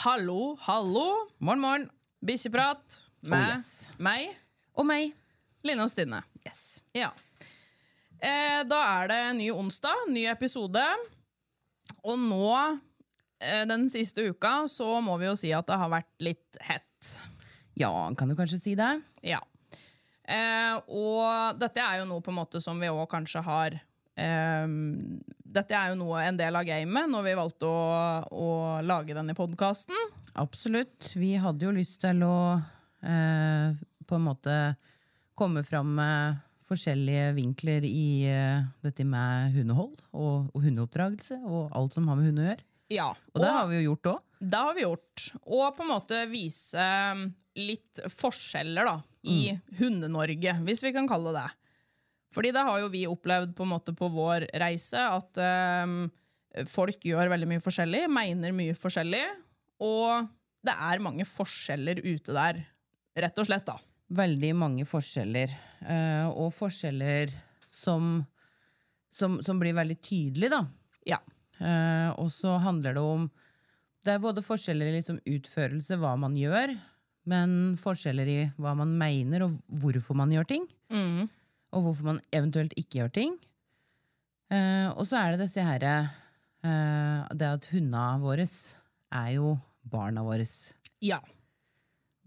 Hallo, hallo. Morgen, morgen. Bikkjeprat med yes. meg, Og meg. Line og Stine. Yes. Ja. Eh, da er det ny onsdag, ny episode. Og nå, eh, den siste uka, så må vi jo si at det har vært litt hett. Ja, kan du kanskje si det? Ja. Eh, og dette er jo noe på en måte som vi òg kanskje har eh, Dette er jo noe, en del av gamet når vi valgte å, å lage denne podkasten. Absolutt. Vi hadde jo lyst til å eh, på en måte komme fram med forskjellige vinkler i eh, dette med hundehold og, og hundeoppdragelse og alt som har med hund å gjøre. Ja, Og det har vi jo gjort òg. Det har vi gjort. Og på en måte vise um, litt forskjeller da, i Hunde-Norge, hvis vi kan kalle det det. Fordi det har jo vi opplevd på en måte på vår reise, at um, folk gjør veldig mye forskjellig, mener mye forskjellig, og det er mange forskjeller ute der, rett og slett. da. Veldig mange forskjeller. eh, og forskjeller som, som, som blir veldig tydelige, da. Ja. Eh, og så handler det om Det er både forskjeller i liksom utførelse, hva man gjør, men forskjeller i hva man mener, og hvorfor man gjør ting. Mm. Og hvorfor man eventuelt ikke gjør ting. Uh, og så er det disse herre uh, Det at hundene våre er jo barna våre. ja.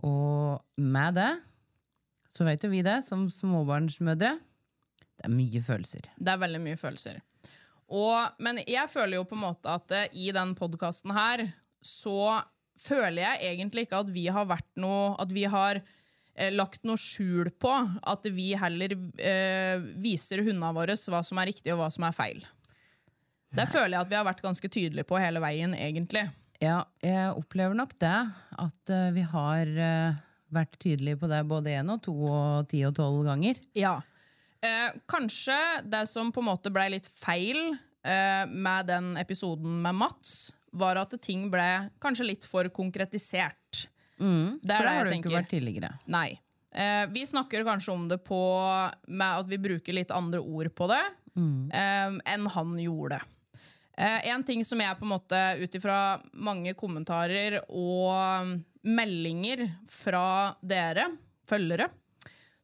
Og med det så vet jo vi det, som småbarnsmødre. Det er mye følelser. Det er veldig mye følelser. Og, men jeg føler jo på en måte at eh, i den podkasten her, så føler jeg egentlig ikke at vi har vært noe At vi har lagt noe skjul på at vi heller eh, viser hundene våre hva som er riktig og hva som er feil. Det føler jeg at vi har vært ganske tydelige på hele veien, egentlig. Ja, jeg opplever nok det. At uh, vi har uh, vært tydelige på det både én og to og ti og tolv ganger. Ja. Eh, kanskje det som på en måte ble litt feil eh, med den episoden med Mats, var at ting ble kanskje litt for konkretisert. Mm, Det er for det har du ikke vært tidligere. Nei. Eh, vi snakker kanskje om det på med at vi bruker litt andre ord på det eh, enn han gjorde. Eh, en ting som jeg på en måte ut ifra mange kommentarer og meldinger fra dere, følgere,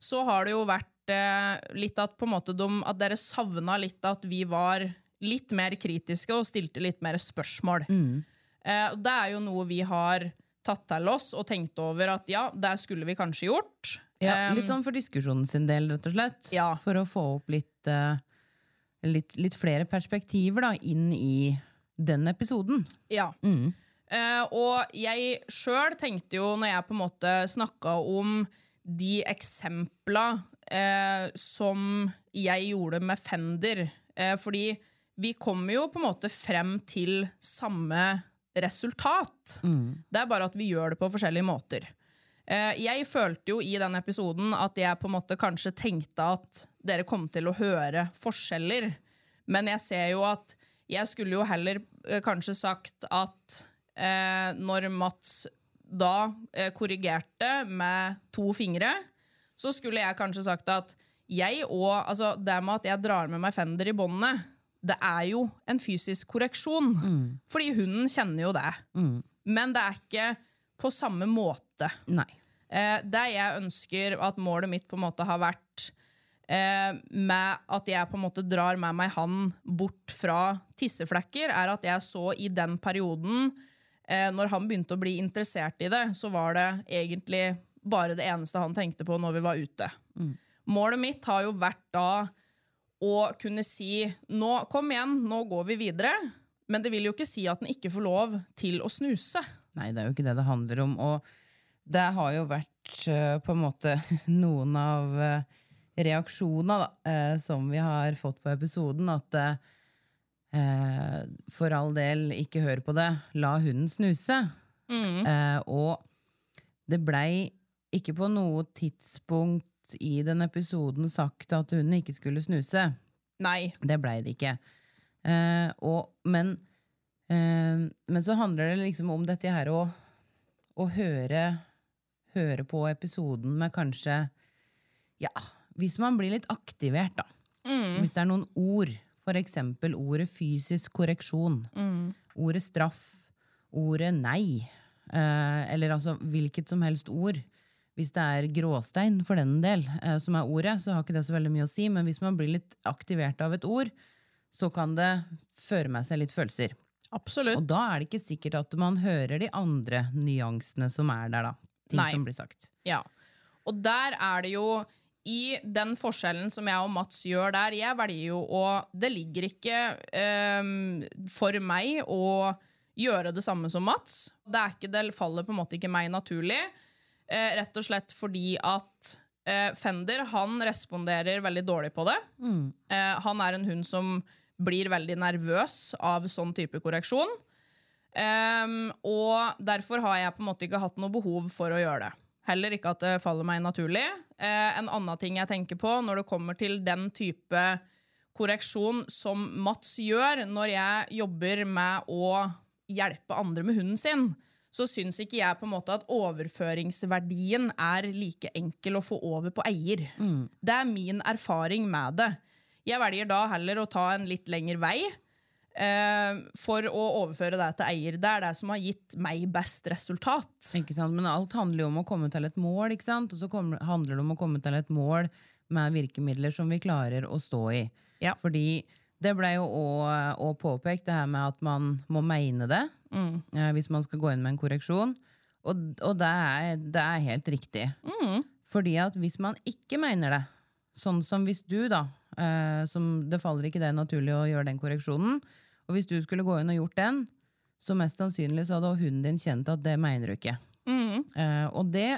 så har det jo vært eh, litt at, de, at dere savna litt at vi var litt mer kritiske og stilte litt mer spørsmål. Eh, det er jo noe vi har tatt til oss og tenkt over at ja, det skulle vi kanskje gjort. Ja, litt sånn for diskusjonen sin del, rett og slett. Ja. For å få opp litt, eh, litt, litt flere perspektiver da, inn i den episoden. Ja. Eh, og jeg sjøl tenkte jo, når jeg på en måte snakka om de eksempla eh, som jeg gjorde med Fender Fordi vi kommer jo på en måte frem til samme resultat. Det er bare at vi gjør det på forskjellige måter. Eh, jeg følte jo i den episoden at jeg på en måte kanskje tenkte at dere kom til å høre forskjeller. Men jeg ser jo at jeg skulle jo heller eh, kanskje sagt at eh, når Mats da eh, korrigerte med to fingre, så skulle jeg kanskje sagt at jeg og, altså det med at jeg drar med meg Fender i båndet, det er jo en fysisk korreksjon. Fordi hunden kjenner jo det. Men det er ikke på samme måte. Nei. Eh, det jeg ønsker at målet mitt på en måte har vært eh, med at jeg på en måte drar med meg han bort fra tisseflekker, er at jeg så i den perioden, eh, når han begynte å bli interessert i det, så var det egentlig bare det eneste han tenkte på når vi var ute. Målet mitt har jo vært da å kunne si nå, kom igjen, nå går vi videre. Men det vil jo ikke si at den ikke får lov til å snuse. Nei, det er jo ikke det det handler om. Og det har jo vært eh, på en måte noen av uh, reaksjonene da, eh, som vi har fått på episoden, at eh, For all del, ikke hør på det. La hunden snuse. Eh, og det blei ikke på noe tidspunkt i den episoden sagt at hun ikke skulle snuse. Nei. Det blei det ikke. Eh, og, men, eh, men så handler det liksom om dette her å, å høre, høre på episoden med kanskje Ja, hvis man blir litt aktivert, da. Hvis det er noen ord, eksempel ordet fysisk korreksjon, ordet straff, ordet nei, eh, eller altså hvilket som helst ord. Hvis det er gråstein, for den del, eh, som er ordet, så har ikke det så veldig mye å si. Men hvis man blir litt aktivert av et ord, så kan det føre med seg litt følelser. Absolutt. Og da er det ikke sikkert at man hører de andre nyansene som er der, da. Ting Nei. som blir sagt. Ja. Og der er det jo i den forskjellen som jeg og Mats gjør der, jeg velger jo å Det ligger ikke um, for meg å gjøre det samme som Mats. Det, er ikke, det faller på en måte ikke meg naturlig. Eh, rett og slett fordi at eh, Fender han responderer veldig dårlig på det. Eh, han er en hund som blir veldig nervøs av sånn type korreksjon. Ehm, og derfor har jeg på en måte ikke hatt noe behov for å gjøre det. Heller ikke at det faller meg naturlig. Eh, en annen ting jeg tenker på når det kommer til den type korreksjon som Mats gjør når jeg jobber med å hjelpe andre med hunden sin, så syns ikke jeg på en måte at overføringsverdien er like enkel å få over på eier. Det er min erfaring med det. Jeg velger da heller å ta en litt lengre vei eh, for å overføre det til eier. Det er det som har gitt meg best resultat. Ikke sant? Men alt handler jo om å komme til et mål, ikke sant? og så kommer- handler det om å komme til et mål med virkemidler som vi klarer å stå i. Ja. Fordi det ble jo òg påpekt, det her med at man må mene det eh, hvis man skal gå inn med en korreksjon. Og, og det, er, det er helt riktig. Fordi at hvis man ikke mener det, sånn som hvis du, da eh, som Det faller ikke det naturlig å gjøre den korreksjonen. Og hvis du skulle gå inn og gjort den, så mest sannsynlig så hadde hunden din kjent at det mener du ikke. Eh, og det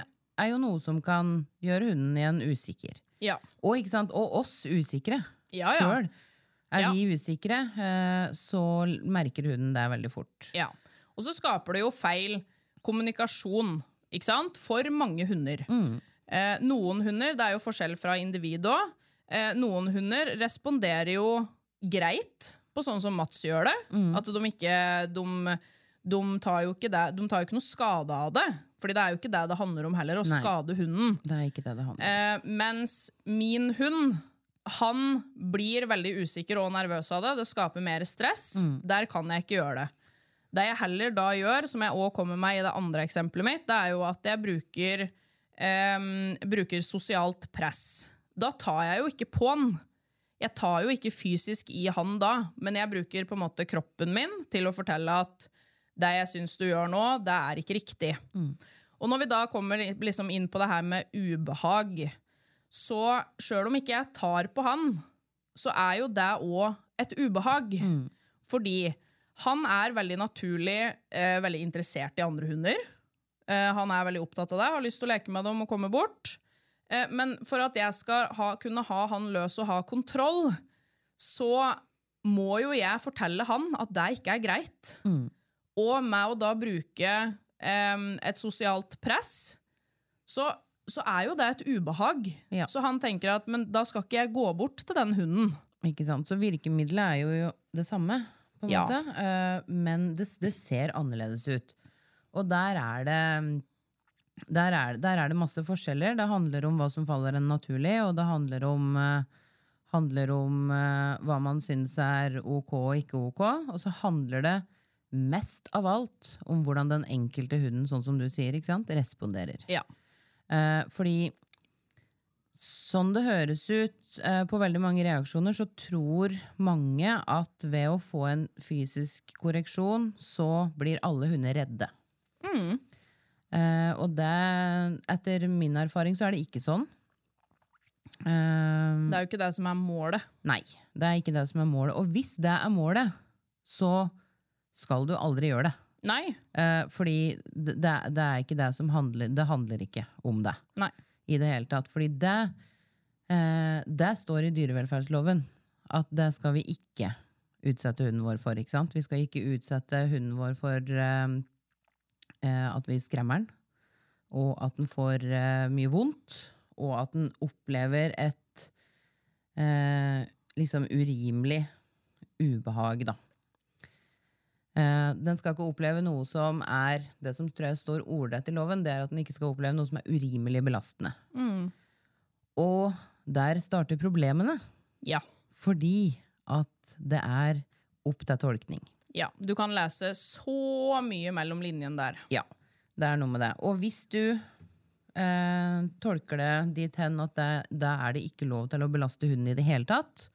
er jo noe som kan gjøre hunden igjen usikker. Ja. Og, ikke sant? og oss usikre Ja, ja. sjøl. Er Ja. vi usikre, eh, så merker hunden det veldig fort. Ja. Og så skaper det jo feil kommunikasjon ikke sant? for mange hunder. Eh, noen hunder, det er jo forskjell fra individ òg, eh, noen hunder responderer jo greit på sånn som Mats gjør det. At de ikke de, de, tar jo ikke det, de tar jo ikke noe skade av det. Fordi det er jo ikke det det handler om heller, å Nei. skade hunden. Det er ikke det det handler om. Eh, mens min hund, han blir veldig usikker og nervøs av det. Det skaper mer stress. Der kan jeg ikke gjøre det. Det jeg heller da gjør, som jeg også kommer med i det andre eksempelet mitt, det er jo at jeg bruker, em, bruker sosialt press. Da tar jeg jo ikke på han. Jeg tar jo ikke fysisk i han da, men jeg bruker på en måte kroppen min til å fortelle at det jeg syns du gjør nå, det er ikke riktig. Og når vi da kommer liksom inn på det her med ubehag, så sjøl om ikke jeg tar på han, så er jo det òg et ubehag. Fordi han er veldig naturlig eh, veldig interessert i andre hunder. Eh, han er veldig opptatt av det, har lyst til å leke med dem og komme bort. Eh, men for at jeg skal ha, kunne ha han løs og ha kontroll, så må jo jeg fortelle han at det ikke er greit. Og med å da bruke et sosialt press, så, så er jo det et ubehag. Ja. Så han tenker at men da skal ikke jeg gå bort til den hunden. Ikke sant? Så virkemiddelet er jo det samme, på en Ja. måte. Eh, men det, det ser annerledes ut. Og der er det der er, der er det masse forskjeller. Det handler om hva som faller en naturlig, og det handler om, eh, handler om eh, hva man syns er ok og ikke ok. Og så handler det mest av alt om hvordan den enkelte hunden, sånn som du sier, responderer. Ja. Fordi sånn det høres ut eh, på veldig mange reaksjoner, så tror mange at ved å få en fysisk korreksjon, så blir alle hunder redde. Eh, og det, etter min erfaring, så er det ikke sånn. Eh, Det er jo ikke det som er målet. nei, det er ikke det som er målet. Og hvis det er målet, så skal du aldri gjøre det. Nei. Eh, fordi det, det, det er ikke det som handler Det handler ikke om det Nei. I det hele tatt. Fordi det, eh, det står i dyrevelferdsloven at det skal vi ikke utsette hunden vår for. ikke sant? Vi skal ikke utsette hunden vår for eh, eh, at vi skremmer den, og at den får eh, mye vondt, og at den opplever et eh, liksom urimelig ubehag, da. Eh, den skal ikke oppleve noe som er det som tror jeg står ordrett i loven, det er at den ikke skal oppleve noe som er urimelig belastende. Og der starter problemene, Ja. fordi at det er opp til tolkning. ja. Du kan lese så mye mellom linjene der. Ja, det er noe med det. Og hvis du eh, tolker det dit hen at det, da er det ikke lov til å belaste hunden i det hele tatt,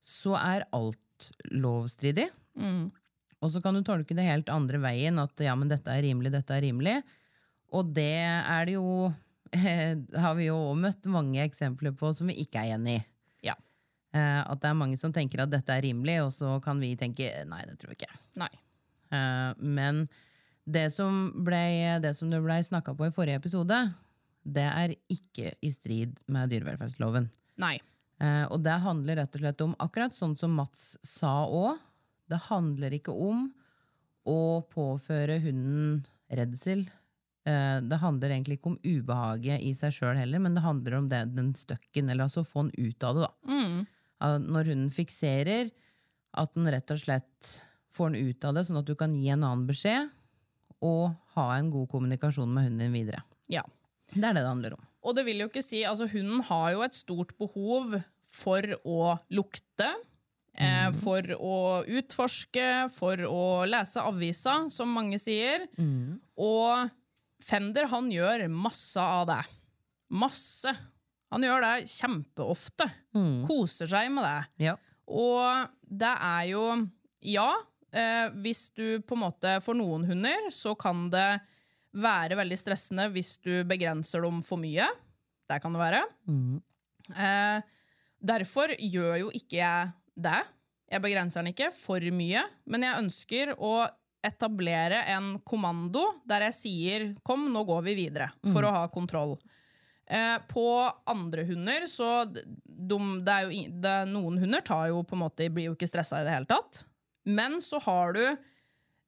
så er alt lovstridig. Og så kan du tolke det helt andre veien, at ja, men dette er rimelig, dette er rimelig. Og det er det jo har vi jo møtt mange eksempler på som vi ikke er enig i. Ja. Eh, at det er mange som tenker at dette er rimelig, og så kan vi tenke nei, det tror vi ikke. Nei. Eh, men det som, ble, det som det ble snakka på i forrige episode, det er ikke i strid med dyrevelferdsloven. Nei. Eh, og det handler rett og slett om, akkurat sånn som Mats sa òg, det handler ikke om å påføre hunden redsel. Eh, det handler egentlig ikke om ubehaget i seg sjøl heller, men det handler om det, den støkken, eller altså få den ut av det. da. Mm. Når hunden fikserer, at den rett og slett får den ut av det, sånn at du kan gi en annen beskjed, og ha en god kommunikasjon med hunden din videre. Ja. Det er det det handler om. Og det vil jo ikke si Altså, hunden har jo et stort behov for å lukte. Eh, for å utforske, for å lese avisa, som mange sier. Og Fender han gjør masse av det. Masse. Han gjør det kjempeofte. Koser seg med det. Ja. Og det er jo Ja, eh, hvis du på en måte For noen hunder så kan det være veldig stressende hvis du begrenser dem for mye. Det kan det være. Eh, derfor gjør jo ikke jeg det. Jeg begrenser den ikke for mye, men jeg ønsker å etablere en kommando der jeg sier 'kom, nå går vi videre', for å ha kontroll. Eh, på andre hunder så de, det er jo, det, Noen hunder tar jo på en måte, blir jo ikke stressa i det hele tatt. Men så har du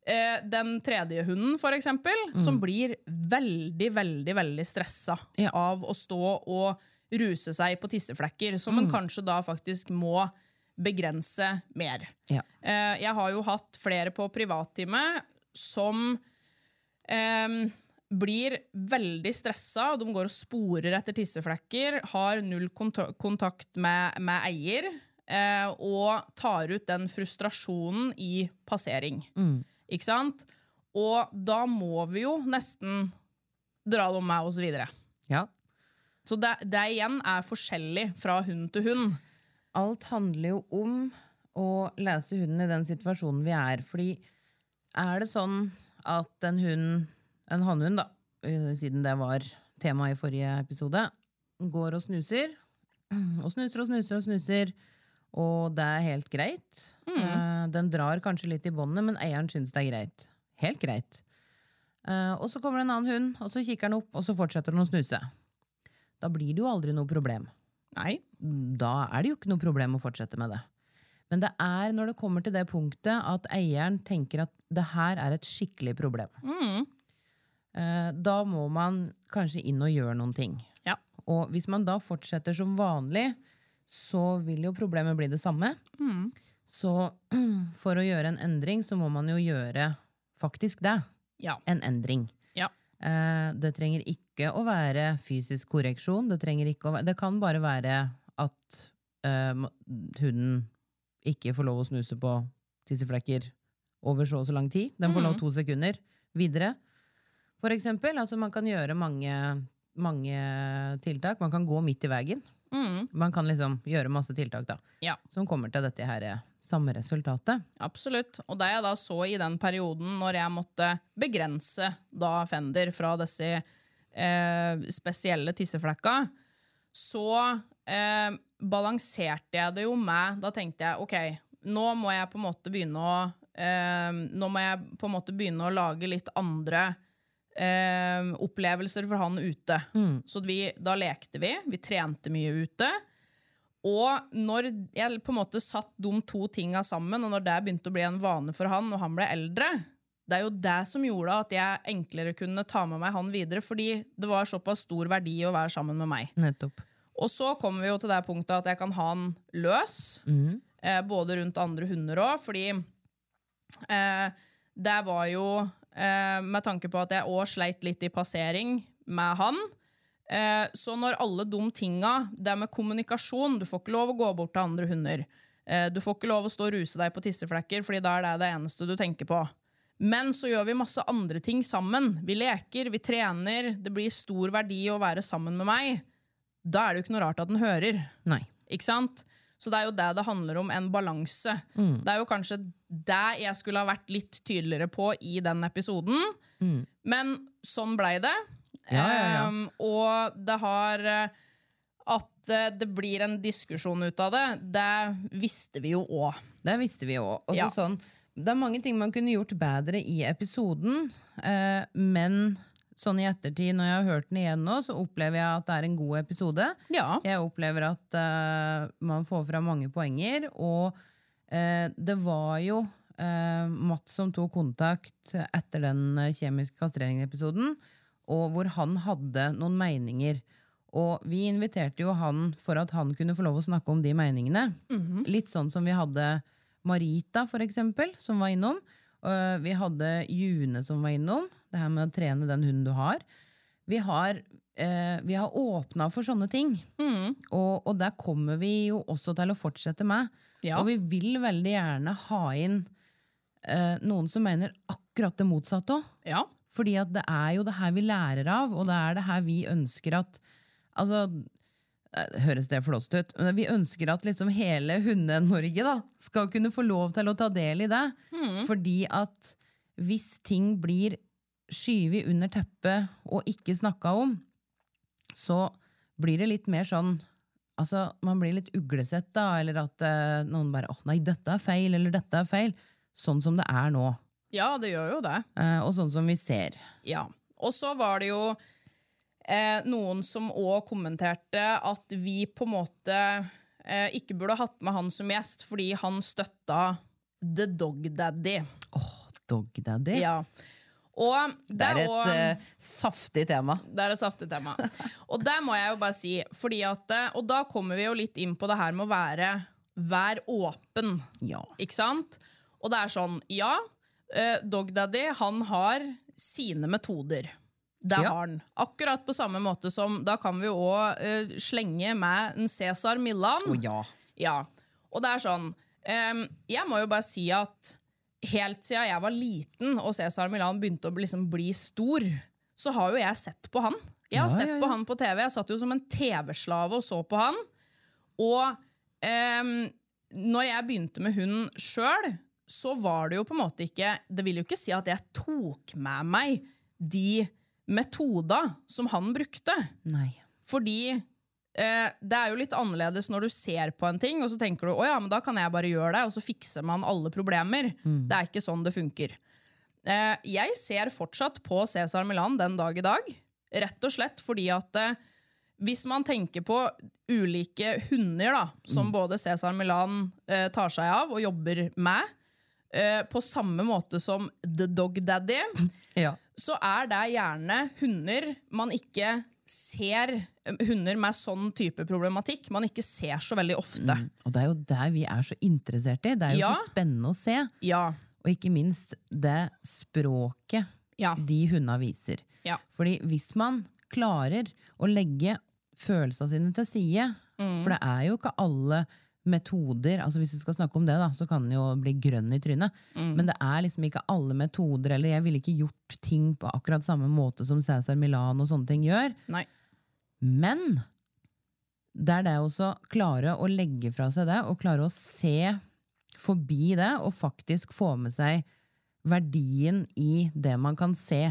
eh, den tredje hunden, for eksempel, som blir veldig, veldig veldig stressa Ja. av å stå og ruse seg på tisseflekker, som en kanskje da faktisk må begrense mer. Ja. Eh, jeg har jo hatt flere på privattime som eh, blir veldig stressa, de går og sporer etter tisseflekker, har null kontakt med, med eier, eh, og tar ut den frustrasjonen i passering. Ikke sant? Og da må vi jo nesten dra dem med oss videre. ja. Så det, det igjen er forskjellig fra hund til hund. Alt handler jo om å lese hunden i den situasjonen vi er. Fordi er det sånn at en hund, en hannhund, da, eh, siden det var tema i forrige episode, går og snuser, og snuser og snuser og snuser, og det er helt greit. Mm. Den drar kanskje litt i båndet, men eieren syns det er greit. Helt greit. Eh, Og så kommer det en annen hund, og så kikker den opp, og så fortsetter den å snuse. Da blir det jo aldri noe problem Nei. da er det jo ikke noe problem å fortsette med det. Men det er når det kommer til det punktet at eieren tenker at det her er et skikkelig problem. Mm. Da må man kanskje inn og gjøre noen ting. Ja. Og hvis man da fortsetter som vanlig, så vil jo problemet bli det samme. Så for å gjøre en endring, så må man jo gjøre faktisk det. Ja. En endring. Eh, det trenger ikke å være fysisk korreksjon. Det, være, det kan bare være at uh, hunden ikke får lov å snuse på tisseflekker over så og så lang tid. Den får lov to sekunder videre. For eksempel. Altså man kan gjøre mange, mange tiltak. Man kan gå midt i veien. Man kan liksom gjøre masse tiltak da, Ja. som kommer til dette her eh, samme resultatet. Absolutt. Og det jeg da så i den perioden når jeg måtte begrense da Fender fra disse eh, spesielle tisseflekka, så eh, balanserte jeg det jo med Da tenkte jeg ok, nå må jeg på en måte begynne å eh, Nå må jeg på en måte begynne å lage litt andre eh, opplevelser for han ute. Så vi, da lekte vi. Vi trente mye ute. Og når jeg på en måte satt de to tinga sammen, og når det begynte å bli en vane for han når han ble eldre, det er jo det som gjorde at jeg enklere kunne ta med meg han videre, fordi det var såpass stor verdi å være sammen med meg. Nettopp. Og så kommer vi jo til det punktet at jeg kan ha han løs, eh, både rundt andre hunder òg, fordi eh, det var jo eh, med tanke på at jeg òg sleit litt i passering med han. Eh, så når alle de tinga, det med kommunikasjon Du får ikke lov å gå bort til andre hunder. Eh, du får ikke lov å stå og ruse deg på tisseflekker, Fordi da er det det eneste du tenker på. Men så gjør vi masse andre ting sammen. Vi leker, vi trener. Det blir stor verdi å være sammen med meg. Da er det jo ikke noe rart at den hører. Nei. Ikke sant? Så det er jo det det handler om, en balanse. Mm. Det er jo kanskje det jeg skulle ha vært litt tydeligere på i den episoden. Men sånn blei det. Ja, ja, ja. Ehm, og det har eh, At eh, det blir en diskusjon ut av det, det visste vi jo òg. Det visste vi òg. Sånn, det er mange ting man kunne gjort bedre i episoden, uh, men sånn i ettertid, når jeg har hørt den igjen nå, så opplever jeg at det er en god episode. Ja. Jeg opplever at uh, man får fra mange poenger, og uh, det var jo uh, Mats som tok kontakt etter den kjemiske kjemisk kastrering-episoden, og hvor han hadde noen meninger. Og vi inviterte jo han for at han kunne få lov å snakke om de meningene. Litt sånn som vi hadde Marita, for eksempel, som var innom. Vi hadde June som var innom. Det her med å trene den hunden du har. Vi har, eh, vi har åpna for sånne ting. Og, og der kommer vi jo også til å fortsette med. Ja. Og vi vil veldig gjerne ha inn eh, noen som mener akkurat det motsatte òg. Ja. Fordi at det er jo det her vi lærer av, og det er det her vi ønsker at Altså, eh, høres det flåst ut, men vi ønsker at liksom hele Hunde-Norge da, skal kunne få lov til å ta del i det. Fordi at hvis ting blir skyvet under teppet og ikke snakka om, så blir det litt mer sånn Altså, man blir litt uglesett, da, eller at eh, noen bare 'Å nei, dette er feil', eller 'dette er feil'. Sånn som det er nå. Ja, det gjør jo det. Eh, og sånn som vi ser. Ja. Og så var det jo eh, noen som òg kommenterte at vi på en måte eh, ikke burde hatt med han som gjest fordi han støtta The Dog Daddy. Dog daddy. Ja. Og Det er et og, eh, saftig tema. Det er et saftig tema. Og det må jeg jo bare si, fordi at, eh, og da kommer vi jo litt inn på det her med å være Vær åpen. Ja. Ikke sant? Og det er sånn, ja, eh, Dog Daddy, han har sine metoder. Det Ja. har han. Akkurat på samme måte som Da kan vi òg slenge med en Cæsar Millan. Å ja. Ja. Og det er sånn um, Jeg må jo bare si at helt siden jeg var liten og Cæsar Millan begynte å liksom bli stor, så har jo jeg sett på han. Jeg har Ja, sett på han på TV. Jeg satt jo som en TV-slave og så på han. Og um, når jeg begynte med hund sjøl, så var det jo på en måte ikke Det vil jo ikke si at jeg tok med meg de metoda som han brukte. Nei. Fordi eh, det er jo litt annerledes når du ser på en ting, og så tenker du å ja, men da kan jeg bare gjøre det, og så fikser man alle problemer. Det er ikke sånn det funker. Eh, jeg ser fortsatt på Cæsar Milan den dag i dag, rett og slett fordi at eh, hvis man tenker på ulike hunder da, som både Cæsar Milan eh, tar seg av og jobber med, eh, på samme måte som The Dog Daddy, Ja. så er det gjerne hunder man ikke ser Hunder med sånn type problematikk man ikke ser så veldig ofte. Og det er jo der vi er så interessert i. Det er jo Ja. så spennende å se. Ja. Og ikke minst det språket Ja. de hundene viser. Ja. Fordi hvis man klarer å legge følelsene sine til side, Mm. for det er jo ikke alle metoder altså Hvis vi skal snakke om det, da, så kan den jo bli grønn i trynet. Mm. Men det er liksom ikke alle metoder, eller jeg ville ikke gjort ting på akkurat samme måte som Cæsar Milan og sånne ting gjør. Nei. Men det er det også klare å legge fra seg det, og klare å se forbi det, og faktisk få med seg verdien i det man kan se.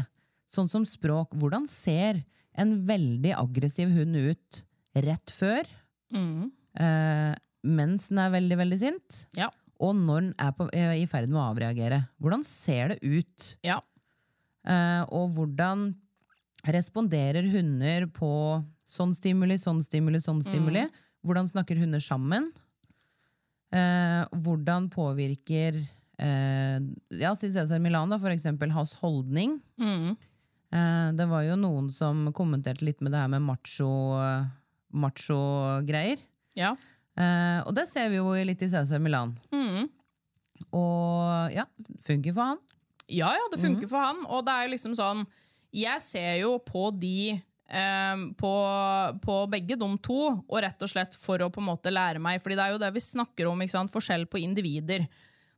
Sånn som språk. Hvordan ser en veldig aggressiv hund ut rett før, eh, mens den er veldig, veldig sint, Ja. og når den er på, er i ferd med å avreagere? Hvordan ser det ut? Ja. Eh, og hvordan responderer hunder på sånn stimuli, sånn stimuli, sånn stimuli? hvordan snakker hunder sammen? Eh, hvordan påvirker eh, ja, Cæsar Milan, da, for eksempel, hans holdning? Eh, det var jo noen som kommenterte litt med det her med macho macho-greier. Ja. Eh, og det ser vi jo litt i CC Milan. Og ja, funker for han. Ja, ja, det funker for han. Og det er jo liksom sånn Jeg ser jo på de eh, på, på begge de to, og rett og slett for å på en måte lære meg Fordi det er jo det vi snakker om, ikke sant? forskjell på individer.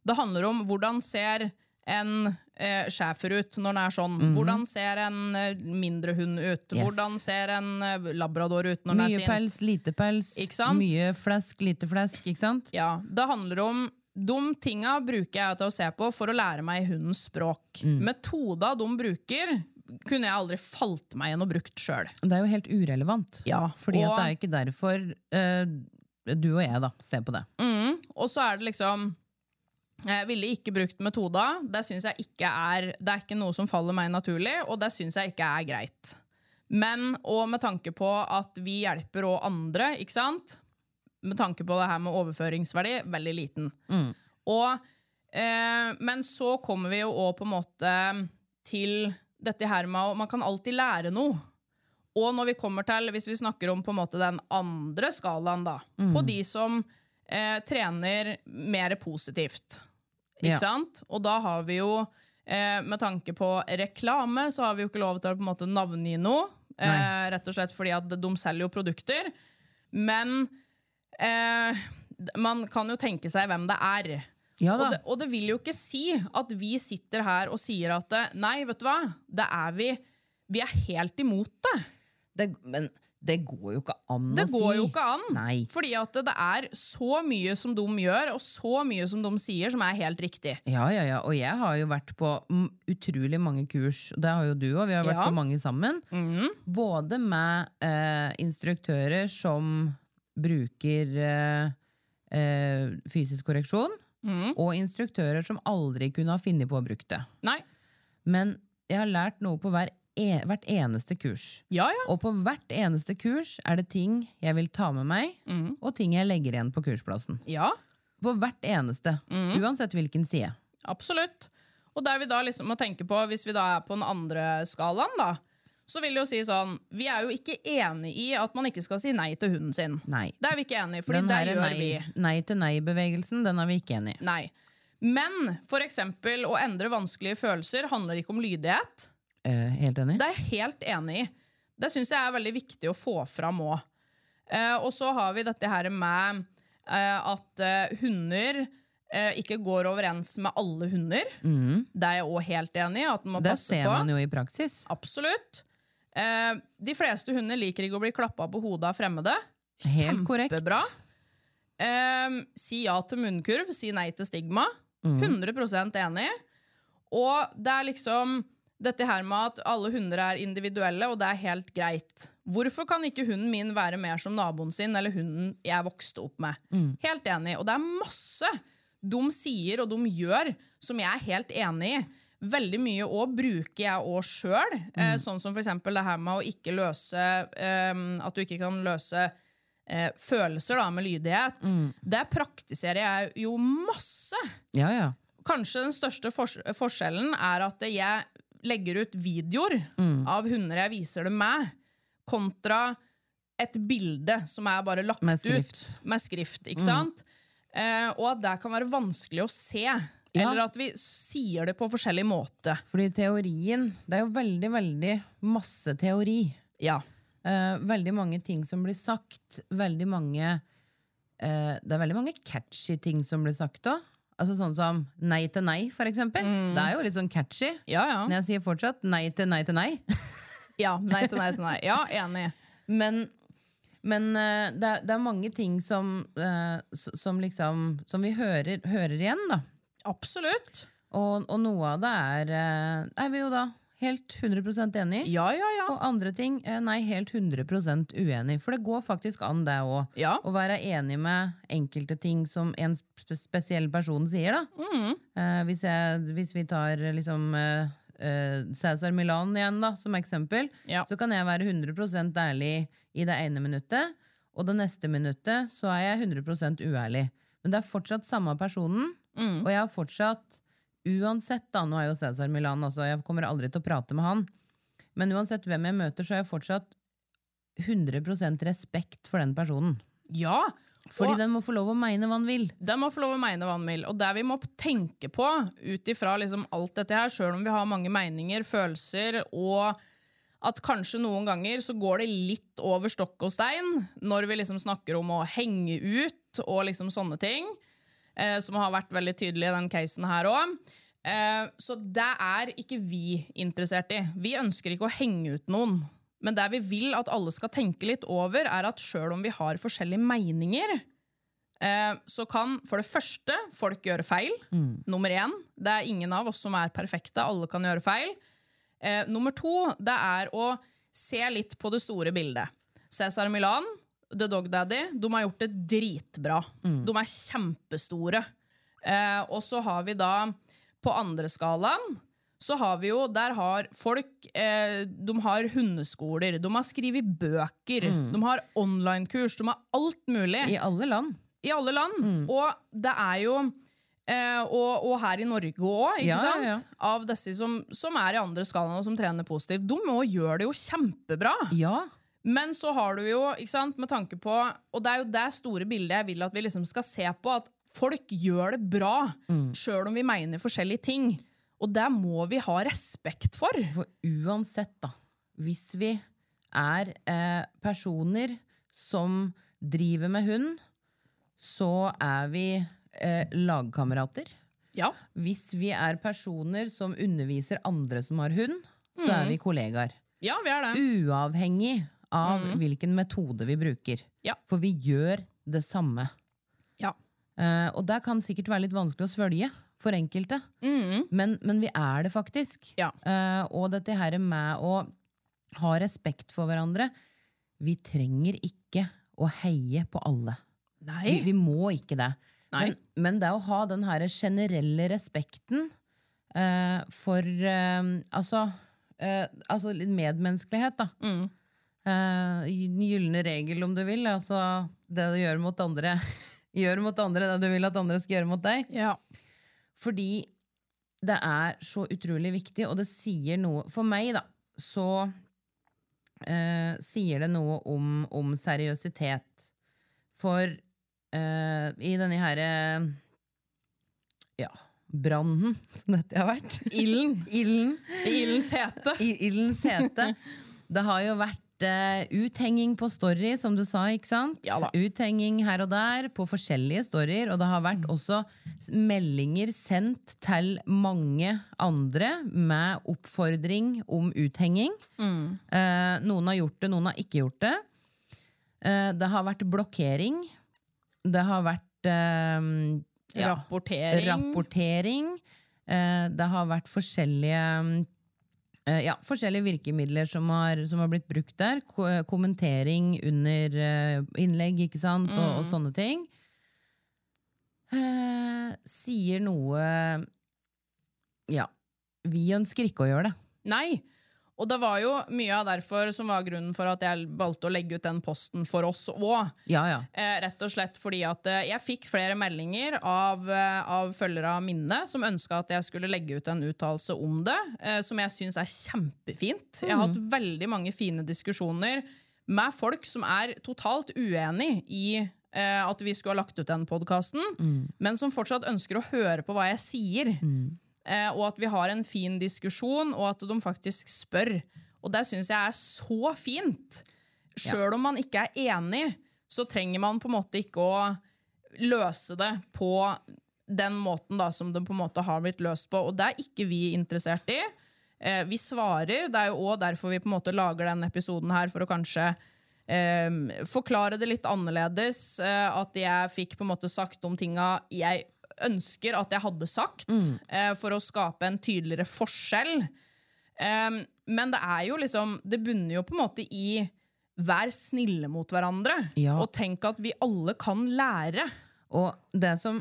Det handler om hvordan ser en eh, schæfer ut når den er sånn? Hvordan ser en eh, mindre hund ut? Yes. Hvordan ser en eh, labrador ut når den er Mye pels, lite pels. Mye flesk, lite flesk. Ikke sant? Ja, det handler om De tinga bruker jeg til å se på for å lære meg hundens språk. Mm. Metoda de bruker, kunne jeg aldri falt meg igjen og brukt sjøl. Det er jo helt urelevant. Ja, Fordi og- det er ikke derfor uh, du og jeg da ser på det. Og så er det liksom Jeg ville ikke brukt metoda. Det jeg ikke er Det er ikke noe som faller meg naturlig, og det syns jeg ikke er greit. Men, og med tanke på at vi hjelper òg andre, ikke sant? Med tanke på det her med overføringsverdi, veldig liten. Og, eh, men så kommer vi jo òg på en måte til dette her med at man kan alltid lære noe. Og når vi kommer til, hvis vi snakker om på en måte den andre skalaen, da, på de som eh, trener mer positivt. Ikke Ja. sant? Og da har vi jo, eh, med tanke på reklame, så har vi jo ikke lov til å på en måte navngi noe. Eh, rett og slett fordi at de selger jo produkter. Men eh, man kan jo tenke seg hvem det er. Ja. Og det, og det vil jo ikke si at vi sitter her og sier at eh, nei, vet du hva, det er vi Vi er helt imot det. det men det går jo ikke an Det å si. Det går jo ikke an. Nei. Fordi at det er så mye som de gjør, og så mye som de sier, som er helt riktig. Ja, ja, ja. Og jeg har jo vært på mm, utrolig mange kurs, det har jo du òg. Vi har vært Ja. på mange sammen. Både med eh, instruktører som bruker eh, eh, fysisk korreksjon, og instruktører som aldri kunne ha funnet på å bruke det. Nei. Men jeg har lært noe på hver e hvert eneste kurs. Ja, ja. Og på hvert eneste kurs er det ting jeg vil ta med meg, og ting jeg legger igjen på kursplassen. Ja, På hvert eneste. Uansett hvilken side. absolutt. Og der vi da liksom må tenke på, hvis vi da er på den andre skalaen, da, så vil det jo si sånn Vi er jo ikke enig i at man ikke skal si nei til hunden sin. Nei. Det er vi ikke enig i, fordi det gjør nei, vi. nei til nei-bevegelsen, den er vi ikke enig i. Nei. Men eksempel å endre vanskelige følelser handler ikke om lydighet. Eh, helt enig? Det er jeg helt enig i. Det syns jeg er veldig viktig å få fram òg. Eh, og så har vi dette her med eh, at eh, hunder eh, ikke går overens med alle hunder. Det er jeg òg helt enig i. at man må Mm. Det passe ser på. man jo i praksis. Absolutt. Eh, de fleste hunder liker ikke å bli klappa på hodet av fremmede. Helt. Kjempebra. Eh, si ja til munnkurv, si nei til stigma. Mm. 100 enig. Og det er liksom dette her med at alle hunder er individuelle, og det er helt greit. Hvorfor kan ikke hunden min være mer som naboen sin eller hunden jeg vokste opp med? Mm. Helt enig. Og det er masse de sier og de gjør som jeg er helt enig i. Veldig mye òg bruker jeg òg sjøl. Eh, Mm. sånn som eksempel det her med å ikke løse eh, At du ikke kan løse eh, følelser da, med lydighet. Mm. Det praktiserer jeg jo masse. Ja, ja. Kanskje den største forskjellen er at jeg legger ut videoer Mm. av hunder jeg viser det med, kontra et bilde som er bare lagt Med. Mm. ut med skrift. ikke sant? Eh, og at det kan være vanskelig å se. Ja. Eller at vi sier det på forskjellig måte. Fordi teorien Det er jo veldig, veldig masse teori. Ja. Eh, veldig mange ting som blir sagt. Veldig mange eh, Det er veldig mange catchy ting som blir sagt òg. Altså sånn som nei til nei, for eksempel. Det er jo litt sånn catchy. Ja, ja. Men jeg sier fortsatt nei til nei til nei. ja. Nei til nei til nei. Ja, enig. Men, men eh, det, er, det er mange ting som, eh, som liksom Som vi hører, hører igjen, da. Absolutt. Og, og noe av det er eh, er vi jo da helt 100% enig. Ja, ja, ja. Og andre ting eh, nei, helt 100% uenig. For det går faktisk an, det òg. Ja. Å være enig med enkelte ting som en spesiell person sier. da Mm. eh, hvis, jeg, hvis vi tar eh, liksom eh, eh, Cæsar Milan igjen da som eksempel, Ja. så kan jeg være 100% ærlig i det ene minuttet. og det neste minuttet så er jeg 100% uærlig. Men det er fortsatt samme personen, Mm. og jeg har fortsatt Uansett, da, nå er jo Cæsar Milan, altså jeg kommer aldri til å prate med han, men uansett hvem jeg møter, så har jeg fortsatt 100% respekt for den personen. Ja, Fordi den må få lov å mene hva han vil. den må få lov å mene hva han vil. Og det vi må tenke på ut ifra liksom alt dette her, sjøl om vi har mange meninger, følelser, og at kanskje noen ganger så går det litt over stokk og stein når vi liksom snakker om å henge ut og liksom sånne ting, som har vært veldig tydelig i den casen her òg. Eh, så det er ikke vi interessert i. Vi ønsker ikke å henge ut noen. Men det vi vil at alle skal tenke litt over, er at sjøl om vi har forskjellige meninger, eh, så kan for det første folk gjøre feil. Nummer én. Det er ingen av oss som er perfekte. Alle kan gjøre feil. Eh, nummer to det er å se litt på det store bildet. Cæsar Milan, The Dog Daddy, de har gjort det dritbra. De er kjempestore. Eh, og så har vi da på andre skalaen så har vi jo, der har folk eh, De har hundeskoler, de har skrevet bøker, de har online-kurs, de har alt mulig I alle land. i alle land. Og det er jo eh, og, og her i Norge òg, ikke Ja, sant? ja. Av disse som, som er i andre skalaen og som trener positivt. De òg gjør det jo kjempebra. Ja. Men så har du jo, ikke sant, med tanke på Og det er jo det store bildet jeg vil at vi liksom skal se på. At folk gjør det bra, Mm. sjøl om vi mener forskjellige ting. Og det må vi ha respekt for. For uansett, da, hvis vi er eh, personer som driver med hund, så er vi eh, lagkamerater. Ja. Hvis vi er personer som underviser andre som har hund, så er vi kollegaer. ja, vi er det. Uavhengig av hvilken metode vi bruker. Ja. For vi gjør det samme. Ja. Uh, og det kan sikkert være litt vanskelig å svølge for enkelte, men, men vi er det faktisk. Ja. Uh, og dette her med å ha respekt for hverandre Vi trenger ikke å heie på alle. Vi, vi må ikke det. Men, men det å ha den her generelle respekten uh, for altså, Uh, altså litt medmenneskelighet, da. Mm. Den gylne regel, om du vil. Altså det du gjør mot andre. Gjør mot andre det du vil at andre skal gjøre mot deg. Ja. Fordi det er så utrolig viktig, og det sier noe For meg, da, så uh, sier det noe om, om seriøsitet. For uh, i denne her eh, Ja, brannen som dette har vært. Ilden. Ilden. I ildens hete. I ildens hete. Det har jo vært uthenging på story, som du sa, ikke sant? Ja. Uthenging her og der på forskjellige storyer, og det har vært også meldinger sendt til mange andre med oppfordring om uthenging. Eh, noen har gjort det, noen har ikke gjort det. Eh, det har vært blokkering. Det har vært eh, ja, Rapportering. rapportering. Eh, det har vært forskjellige eh, ja, forskjellige virkemidler som har, som har blitt brukt der. Eh, kommentering under eh, innlegg, ikke sant, og, og sånne ting. Eh, sier noe Ja, vi ønsker ikke å gjøre det. Nei. Og det var jo mye av derfor som var grunnen for at jeg valgte å legge ut den posten for oss òg. Ja, ja. Eh, rett og slett fordi at eh, jeg fikk flere meldinger av, eh, av følgere av Minne som ønska at jeg skulle legge ut en uttalelse om det, eh, som jeg syns er kjempefint. Jeg har hatt veldig mange fine diskusjoner med folk som er totalt uenig i eh, at vi skulle ha lagt ut den podkasten, men som fortsatt ønsker å høre på hva jeg sier. Eh, og at vi har en fin diskusjon, og at de faktisk spør. Og det syns jeg er så fint. Sjøl om man ikke er enig, så trenger man på en måte ikke å løse det på den måten da, som det på en måte har blitt løst på. Og det er ikke vi interessert i. Eh, vi svarer. Det er jo òg derfor vi på en måte lager den episoden her, for å kanskje eh, forklare det litt annerledes. Eh, at jeg fikk på en måte sagt om tinga jeg ønsker at jeg hadde sagt, eh, for å skape en tydeligere forskjell. Um, men det er jo liksom Det bunner jo på en måte i Vær snille mot hverandre, Ja. og tenk at vi alle kan lære. Og det som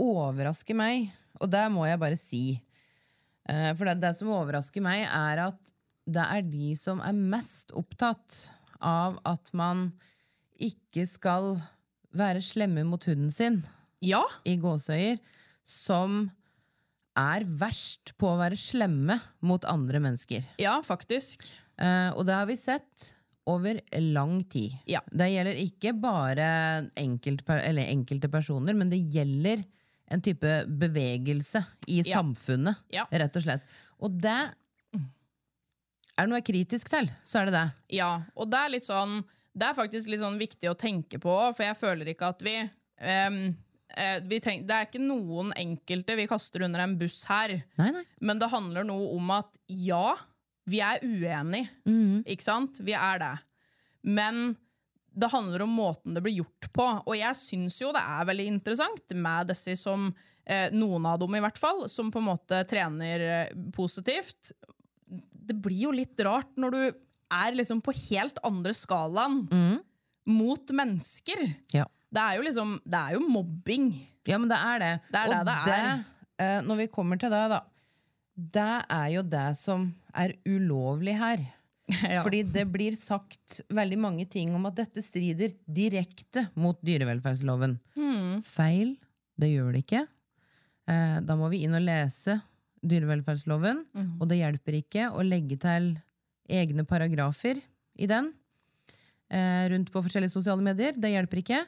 overrasker meg, og det må jeg bare si uh, For det, det som overrasker meg, er at det er de som er mest opptatt av at man ikke skal være slemme mot hunden sin, Ja, i gåseøyer, som er verst på å være slemme mot andre mennesker. ja, faktisk. Eh, og det har vi sett over lang tid. Ja. Det gjelder ikke bare enkelt, eller enkelte personer, men det gjelder en type bevegelse i Ja. samfunnet, Ja. rett og slett. Og det er det noe jeg er kritisk til, så er det det. Ja, og det er sånn Det er faktisk litt sånn viktig å tenke på, for jeg føler ikke at vi, ehm, eh, vi treng, Det er ikke noen enkelte vi kaster under en buss her, Nei, nei. men det handler noe om at ja, vi er uenige, ikke sant? Vi er det. Men det handler om måten det blir gjort på, og jeg syns jo det er veldig interessant med disse som eh, noen av dem i hvert fall, som på en måte trener eh, positivt. Det blir jo litt rart når du er liksom på helt andre skalaen mot mennesker. Ja. Det er jo liksom Det er jo mobbing. Ja, men det er det. Det er det det er. eh, når vi kommer til det, da. Det er jo det som er ulovlig her. Ja. Fordi det blir sagt veldig mange ting om at dette strider direkte mot dyrevelferdsloven. Hmm. Feil. Det gjør det ikke. Eh, da må vi inn og lese dyrevelferdsloven, mm. og det hjelper ikke å legge til egne paragrafer i den eh, rundt på forskjellige sosiale medier. Det hjelper ikke.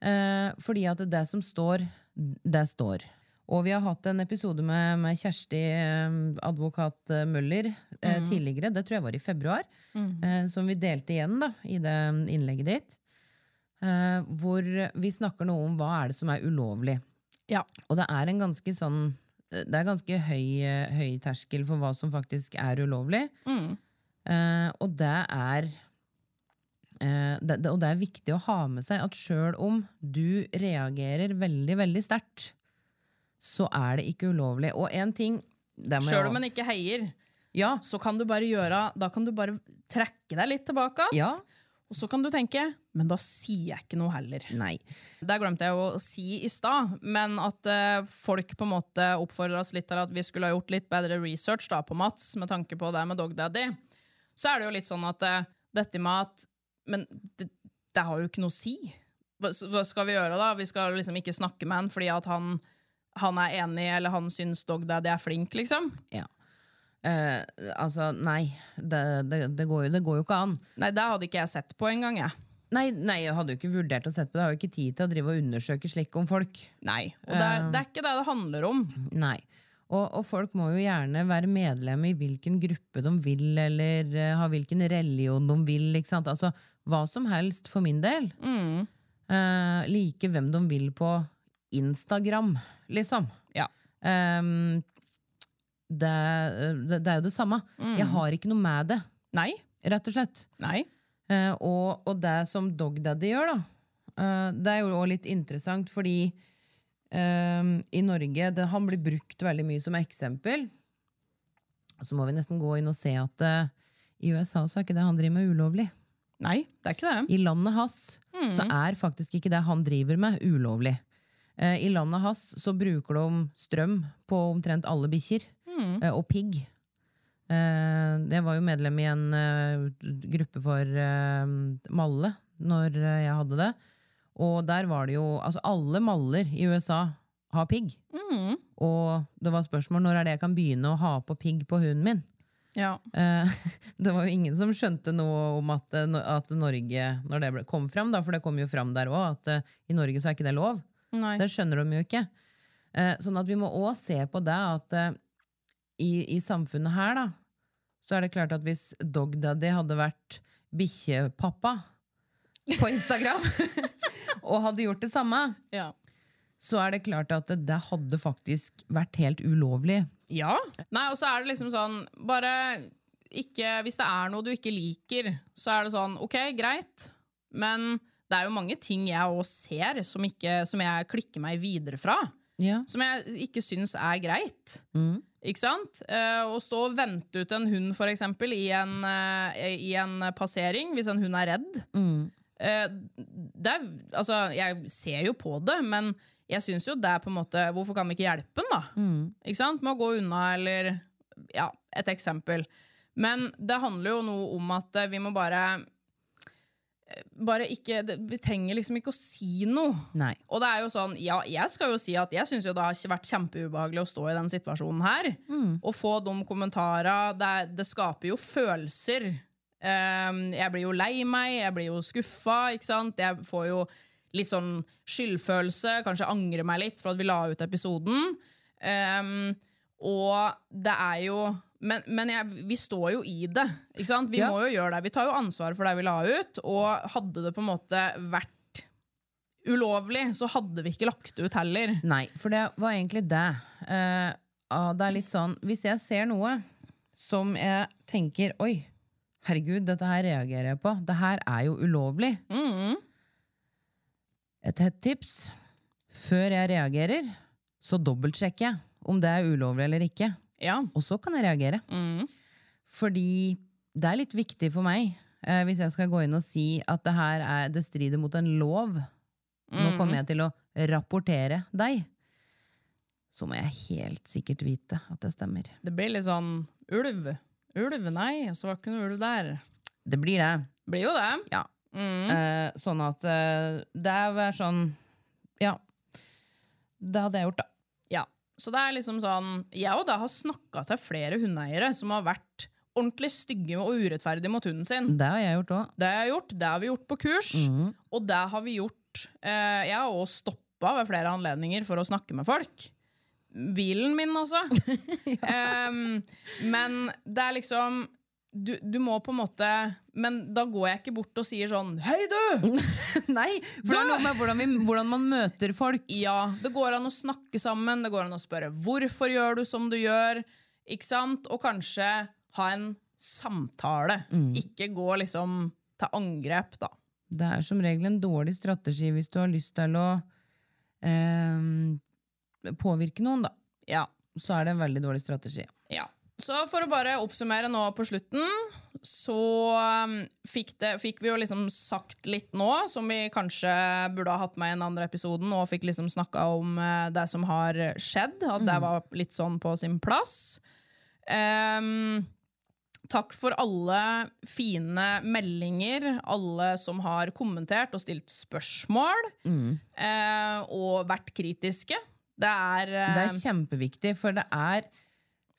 Eh, fordi at det som står, det står. Og vi har hatt en episode med, med Kjersti, eh, advokat eh, Møller, eh, tidligere. Det tror jeg var i februar. Eh, som vi delte igjen da, i det innlegget ditt. Eh, hvor vi snakker noe om hva er det som er ulovlig. Ja. Og det er en ganske sånn Det er ganske høy, høy terskel for hva som faktisk er ulovlig. Eh, og det er det, det, Og det er viktig å ha med seg at sjøl om du reagerer veldig, veldig sterkt, så er det ikke ulovlig. Og en ting Sjøl om en ikke heier, ja, så kan du bare gjøre Da kan du bare trekke deg litt tilbake igjen. Ja. Og så kan du tenke Men da sier jeg ikke noe heller. Nei. Det glemte jeg å si i stad, men at uh, folk på en måte oppfordrer oss litt til at vi skulle ha gjort litt bedre research da på Mats, med tanke på det med Dog Daddy. Så er det jo litt sånn at uh, dette med at Men det, det har jo ikke noe å si. Hva, hva skal vi gjøre da? Vi skal liksom ikke snakke med han fordi at han, han er enig, eller han syns Dog Daddy er flink, liksom. Ja. Eh, altså, nei. Det, det, det, går jo, det går jo ikke an. Nei, det hadde ikke jeg sett på engang, jeg. Nei, nei, jeg hadde jo ikke vurdert å sette på det. Jeg har jo ikke tid til å drive og undersøke slik om folk. Nei. Og det er, det er ikke det det handler om. Nei. Og, og folk må jo gjerne være medlem i hvilken gruppe de vil, eller eh, ha hvilken religion de vil. Ikke sant? Altså, hva som helst for min del. Eh, like hvem de vil på Instagram, liksom. Ja. Ehm, det, det, det er jo det samme. Jeg har ikke noe med det, Nei. rett og slett. Nei. Eh, og, og det som Dog Daddy gjør, da, eh, det er jo òg litt interessant, fordi eh, i Norge det, Han blir brukt veldig mye som eksempel. Så må vi nesten gå inn og se at i USA så er ikke det han driver med, ulovlig. Nei, det er ikke det. I landet hans så er faktisk ikke det han driver med, ulovlig. Eh, I landet hans så bruker de strøm på omtrent alle bikkjer. eh, og pigg. Eh, jeg var jo medlem i en eh, gruppe for eh, malle når eh, jeg hadde det. Og der var det jo Altså, alle maller i USA har pigg. Og det var spørsmål når er det jeg kan begynne å ha på pigg på hunden min. Ja. Eh, det var jo ingen som skjønte noe om at, eh, at Norge, når det kom fram, da, for det kom jo fram der òg, at eh, i Norge så er ikke det lov. Nei. Det skjønner de jo ikke. Eh, sånn at vi må òg se på det at i, i samfunnet her, da, så er det klart at hvis Dog Daddy hadde vært bikkjepappa på Instagram, og hadde gjort det samme, Ja. så er det klart at det, det hadde faktisk vært helt ulovlig. Ja. Nei, og så er det liksom sånn Bare ikke Hvis det er noe du ikke liker, så er det sånn OK, greit, men det er jo mange ting jeg òg ser som, ikke, som jeg klikker meg videre fra. Ja. Som jeg ikke syns er greit. Ikke sant? Eh, å stå og vente ut en hund, for eksempel, i en, uh, i en passering, hvis en hund er redd. Eh, det er, altså, jeg ser jo på det, men jeg syns jo det er på en måte Hvorfor kan vi ikke hjelpe den, da? Ikke sant? Med å gå unna, eller Ja, et eksempel. Men det handler jo noe om at eh, vi må bare bare ikke Vi trenger liksom ikke å si noe. Nei. Og det er jo sånn, ja, jeg skal jo si at jeg syns det har vært kjempeubehagelig å stå i den situasjonen her. Og få de kommentarene. Det, det skaper jo følelser. Um, jeg blir jo lei meg, jeg blir jo skuffa, ikke sant. Jeg får jo litt sånn skyldfølelse, kanskje angre meg litt for at vi la ut episoden. Um, og det er jo Men, men jeg, vi står jo i det. Vi Ja. må jo gjøre det. Vi tar jo ansvar for det vi la ut. Og hadde det på en måte vært ulovlig, så hadde vi ikke lagt det ut heller. Nei, for det var egentlig det. Ah, det er litt sånn Hvis jeg ser noe som jeg tenker Oi, herregud, dette her reagerer jeg på. Det her er jo ulovlig. Et hett tips. Før jeg reagerer, så dobbeltsjekker jeg om det er ulovlig eller ikke. Ja. Og så kan jeg reagere. Fordi det er litt viktig for meg, eh, hvis jeg skal gå inn og si at det her er, det strider mot en lov. Nå kommer jeg til å rapportere deg. Så må jeg helt sikkert vite at det stemmer. Det blir litt sånn ulv. Ulv, nei, så var det ikke noe ulv der. Det blir det. Blir jo det. Ja. Eh, sånn at eh, det er sånn Ja. Det hadde jeg gjort, da. Ja. Så det er liksom sånn Jeg og da har snakka til flere hundeeiere som har vært ordentlig stygge og urettferdige mot hunden sin. Det har jeg gjort òg. Det har jeg gjort, det har vi gjort på kurs, og det har vi gjort eh, Jeg har også stoppa ved flere anledninger for å snakke med folk. Bilen min, altså. Em, men det er liksom du, du må på en måte Men da går jeg ikke bort og sier sånn Hei, du! Nei, for det er noe med hvordan, vi, hvordan man møter folk. Ja, det går an å snakke sammen, det går an å spørre hvorfor gjør du som du gjør, ikke sant? Og kanskje ha en samtale. Ikke gå liksom til angrep, da. Det er som regel en dårlig strategi hvis du har lyst til å eh, påvirke noen, da. Ja. Så er det en veldig dårlig strategi. ja. Så for å bare oppsummere nå på slutten, så um, fikk, det, fikk vi jo liksom sagt litt nå, som vi kanskje burde ha hatt med i den andre episoden, og fikk liksom snakka om eh, det som har skjedd, at det var litt sånn på sin plass. Um, Takk for alle fine meldinger, alle som har kommentert og stilt spørsmål. Eh, og vært kritiske. Det er, uh, Det er kjempeviktig, for det er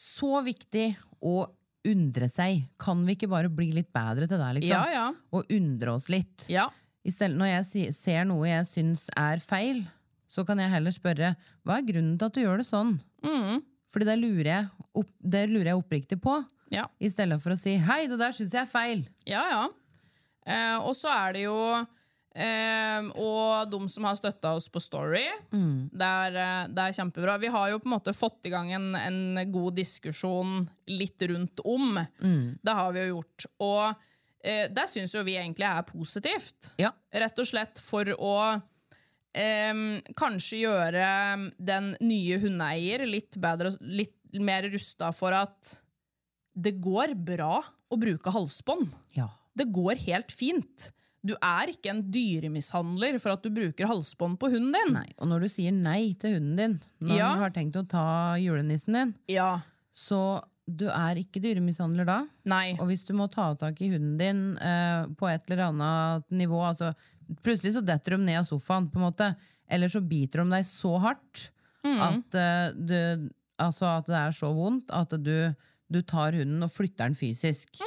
så viktig å undre seg. Kan vi ikke bare bli litt bedre til det, liksom? Ja, ja. Og undre oss litt. Ja. I stedet, når jeg ser noe jeg syns er feil, så kan jeg heller spørre hva er grunnen til at du gjør det sånn? Fordi det lurer, jeg opp, det lurer jeg oppriktig på, Ja, i stedet for å si hei, det der syns jeg er feil. ja. ja. Eh, og så er det jo eh, Og de som har støtta oss på Story. Det, er, eh, det er kjempebra. Vi har jo på en måte fått i gang en, en god diskusjon litt rundt om. Det har vi jo gjort. Og uh, det syns jo vi egentlig er positivt. Ja. Rett og slett for å um, kanskje gjøre den nye hundeeier litt bedre, litt mer rusta for at det går bra å bruke halsbånd. Ja. Det går helt fint. Du er ikke en dyremishandler for at du bruker halsbånd på hunden din. Nei. Og når du sier nei til hunden din, når Ja. du har tenkt å ta julenissen din, Ja. så du er ikke dyremishandler da. Nei. Og hvis du må ta tak i hunden din eh, på et eller annet nivå altså, Plutselig så detter de ned av sofaen, på en måte. Eller så biter de deg så hardt at, eh, du, altså at det er så vondt at du, du tar hunden og flytter den fysisk.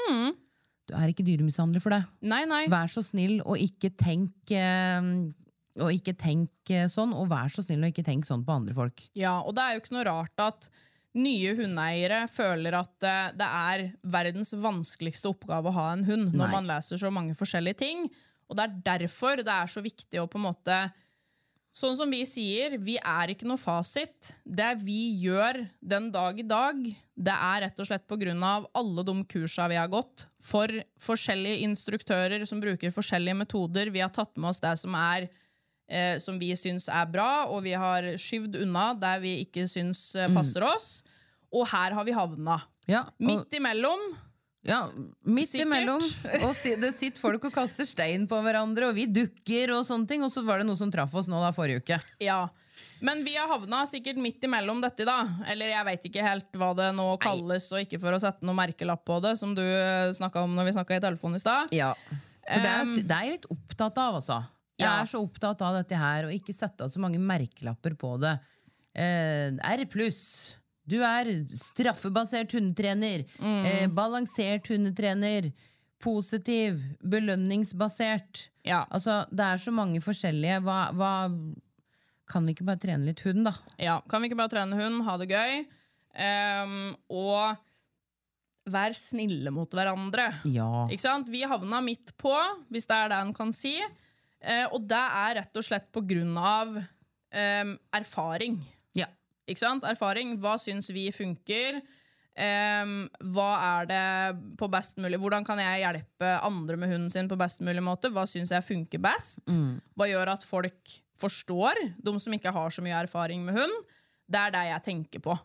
Du er ikke dyremishandler for det. Nei, nei. Vær så snill og ikke tenk eh, og ikke tenk eh, sånn, og vær så snill og ikke tenk sånn på andre folk. Ja, og det er jo ikke noe rart at nye hundeeiere føler at eh, det er verdens vanskeligste oppgave å ha en hund når Nei. man leser så mange forskjellige ting. Og det er derfor det er så viktig å på en måte Sånn som vi sier, vi er ikke noe fasit. Det vi gjør den dag i dag, det er rett og slett av alle de kursa vi har gått, for forskjellige instruktører som bruker forskjellige metoder. Vi har tatt med oss det som er eh, som vi syns er bra, og vi har skyvd unna der vi ikke syns eh, passer oss. Og her har vi havna. Ja, og, Midt imellom. Ja, midt Sikkert. imellom. Og det sitter folk og kaster stein på hverandre, og vi dukker og sånne ting. Og så var det noe som traff oss nå da forrige uke. Ja. Men vi har havna sikkert midt imellom dette, da. Eller jeg veit ikke helt hva det nå kalles, og ikke for å sette noen merkelapp på det, som du snakka om når vi snakka i telefonen i stad. Ja. For det er, det er jeg litt opptatt av, altså. Jeg er så opptatt av dette her, og ikke sette av så mange merkelapper på det. Eh, R pluss. Du er straffebasert hundetrener. Eh, balansert hundetrener. Positiv. Belønningsbasert. Ja. Altså, det er så mange forskjellige. Hva, hva Kan vi ikke bare trene litt hund, da? Ja, Kan vi ikke bare trene hund, ha det gøy? Um, og vær snille mot hverandre. Ja. Ikke sant? Vi havna midt på, hvis det er det en kan si. Eh, og det er rett og slett på grunn av ehm, erfaring. Ikke sant? Erfaring. Hva syns vi funker? Um, hva er det på best mulig Hvordan kan jeg hjelpe andre med hunden sin på best mulig måte? Hva syns jeg funker best? Hva gjør at folk forstår? De som ikke har så mye erfaring med hund. Det er det jeg tenker på.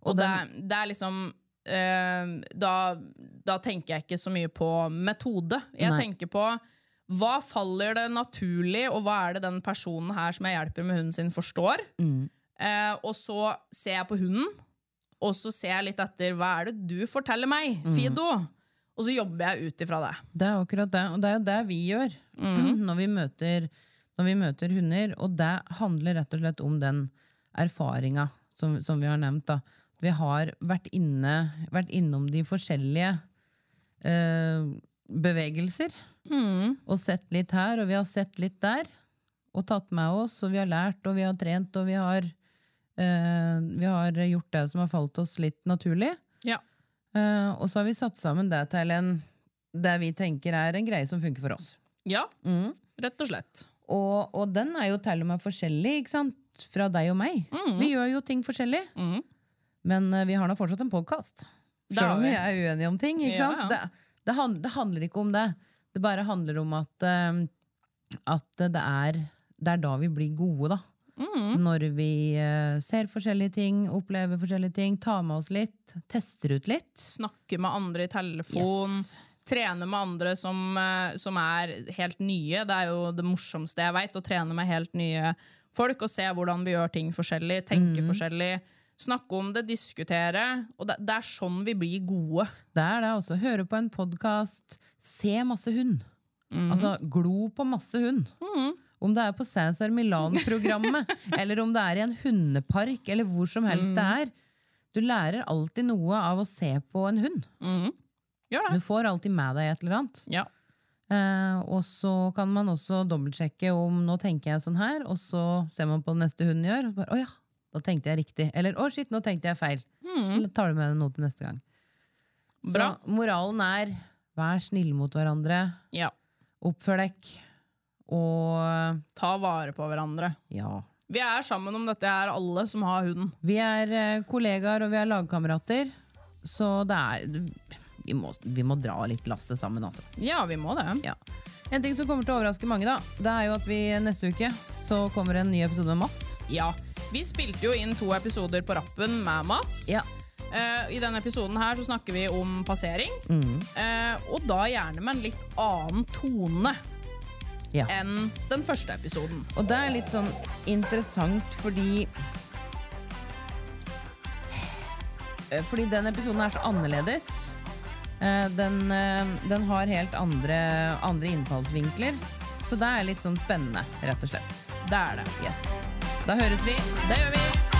Og, det, det er liksom uh, da, da tenker jeg ikke så mye på metode. Jeg Nei. tenker på hva faller det naturlig, og hva er det den personen her som jeg hjelper med hunden sin, forstår? Eh, og så ser jeg på hunden, og så ser jeg litt etter hva er det du forteller meg, Fido? Og så jobber jeg ut ifra det. Det er akkurat det, og det er jo det vi gjør når, vi møter, når vi møter hunder. Og det handler rett og slett om den erfaringa som, som vi har nevnt. da. Vi har vært, inne, vært innom de forskjellige eh, bevegelser. Og sett litt her, og vi har sett litt der. Og tatt med oss, og vi har lært, og vi har trent, og vi har, vi har gjort det som har falt oss litt naturlig. Ja. Eh, og så har vi satt sammen det til en det vi tenker er en greie som funker for oss. Ja, rett og slett. Og, og den er jo til og med forskjellig ikke sant? fra deg og meg. Vi gjør jo ting forskjellig. Men eh, vi har nå fortsatt en podkast. Selv om vi er uenige om ting. Ikke sant? ja. Det, det, han, det handler ikke om det. Det bare handler om at, eh, at det, er, det er da vi blir gode, da. Når vi eh, ser forskjellige ting, opplever forskjellige ting, tar med oss litt, tester ut litt. Snakke med andre i telefon. Yes. Trene med andre som, eh, som er helt nye. Det er jo det morsomste jeg veit, å trene med helt nye folk og se hvordan vi gjør ting forskjellig, tenke forskjellig. Snakke om det, diskutere. Og det, det er sånn vi blir gode. Det er det også. Høre på en podkast, se masse hund. Altså glo på masse hund. Om det er på Cæsar Milan-programmet, eller om det er i en hundepark, eller hvor som helst det er. Du lærer alltid noe av å se på en hund. Gjør Du får alltid med deg et eller annet. Ja. Eh, og så kan man også dobbeltsjekke om nå tenker jeg sånn her, og så ser man på den neste hunden gjør. Og bare, å ja, da tenkte jeg riktig. Eller å shit, nå tenkte jeg feil. Eller tar du med deg noe til neste gang. Bra. Så moralen er vær snille mot hverandre. ja. Oppfør dekk. Og Ta vare på hverandre. ja. Vi er sammen om dette her, alle som har hunden. Vi er eh, kollegaer og vi er lagkamerater, så det er vi må, vi må dra litt lasset sammen, altså. Ja, vi må det. Ja. En ting som kommer til å overraske mange, da, det er jo at vi neste uke så kommer en ny episode med Mats. Ja. Vi spilte jo inn to episoder på rappen med Mats. Ja. Eh, I denne episoden her så snakker vi om passering. Mm. Eh, og da gjerne med en litt annen tone Ja. enn den første episoden. Og det er litt sånn interessant fordi Fordi den episoden er så annerledes. Eh, Den, eh, den har helt andre, andre innfallsvinkler. Så det er litt sånn spennende, rett og slett. Det er det. Yes. Da høres vi. Det gjør vi.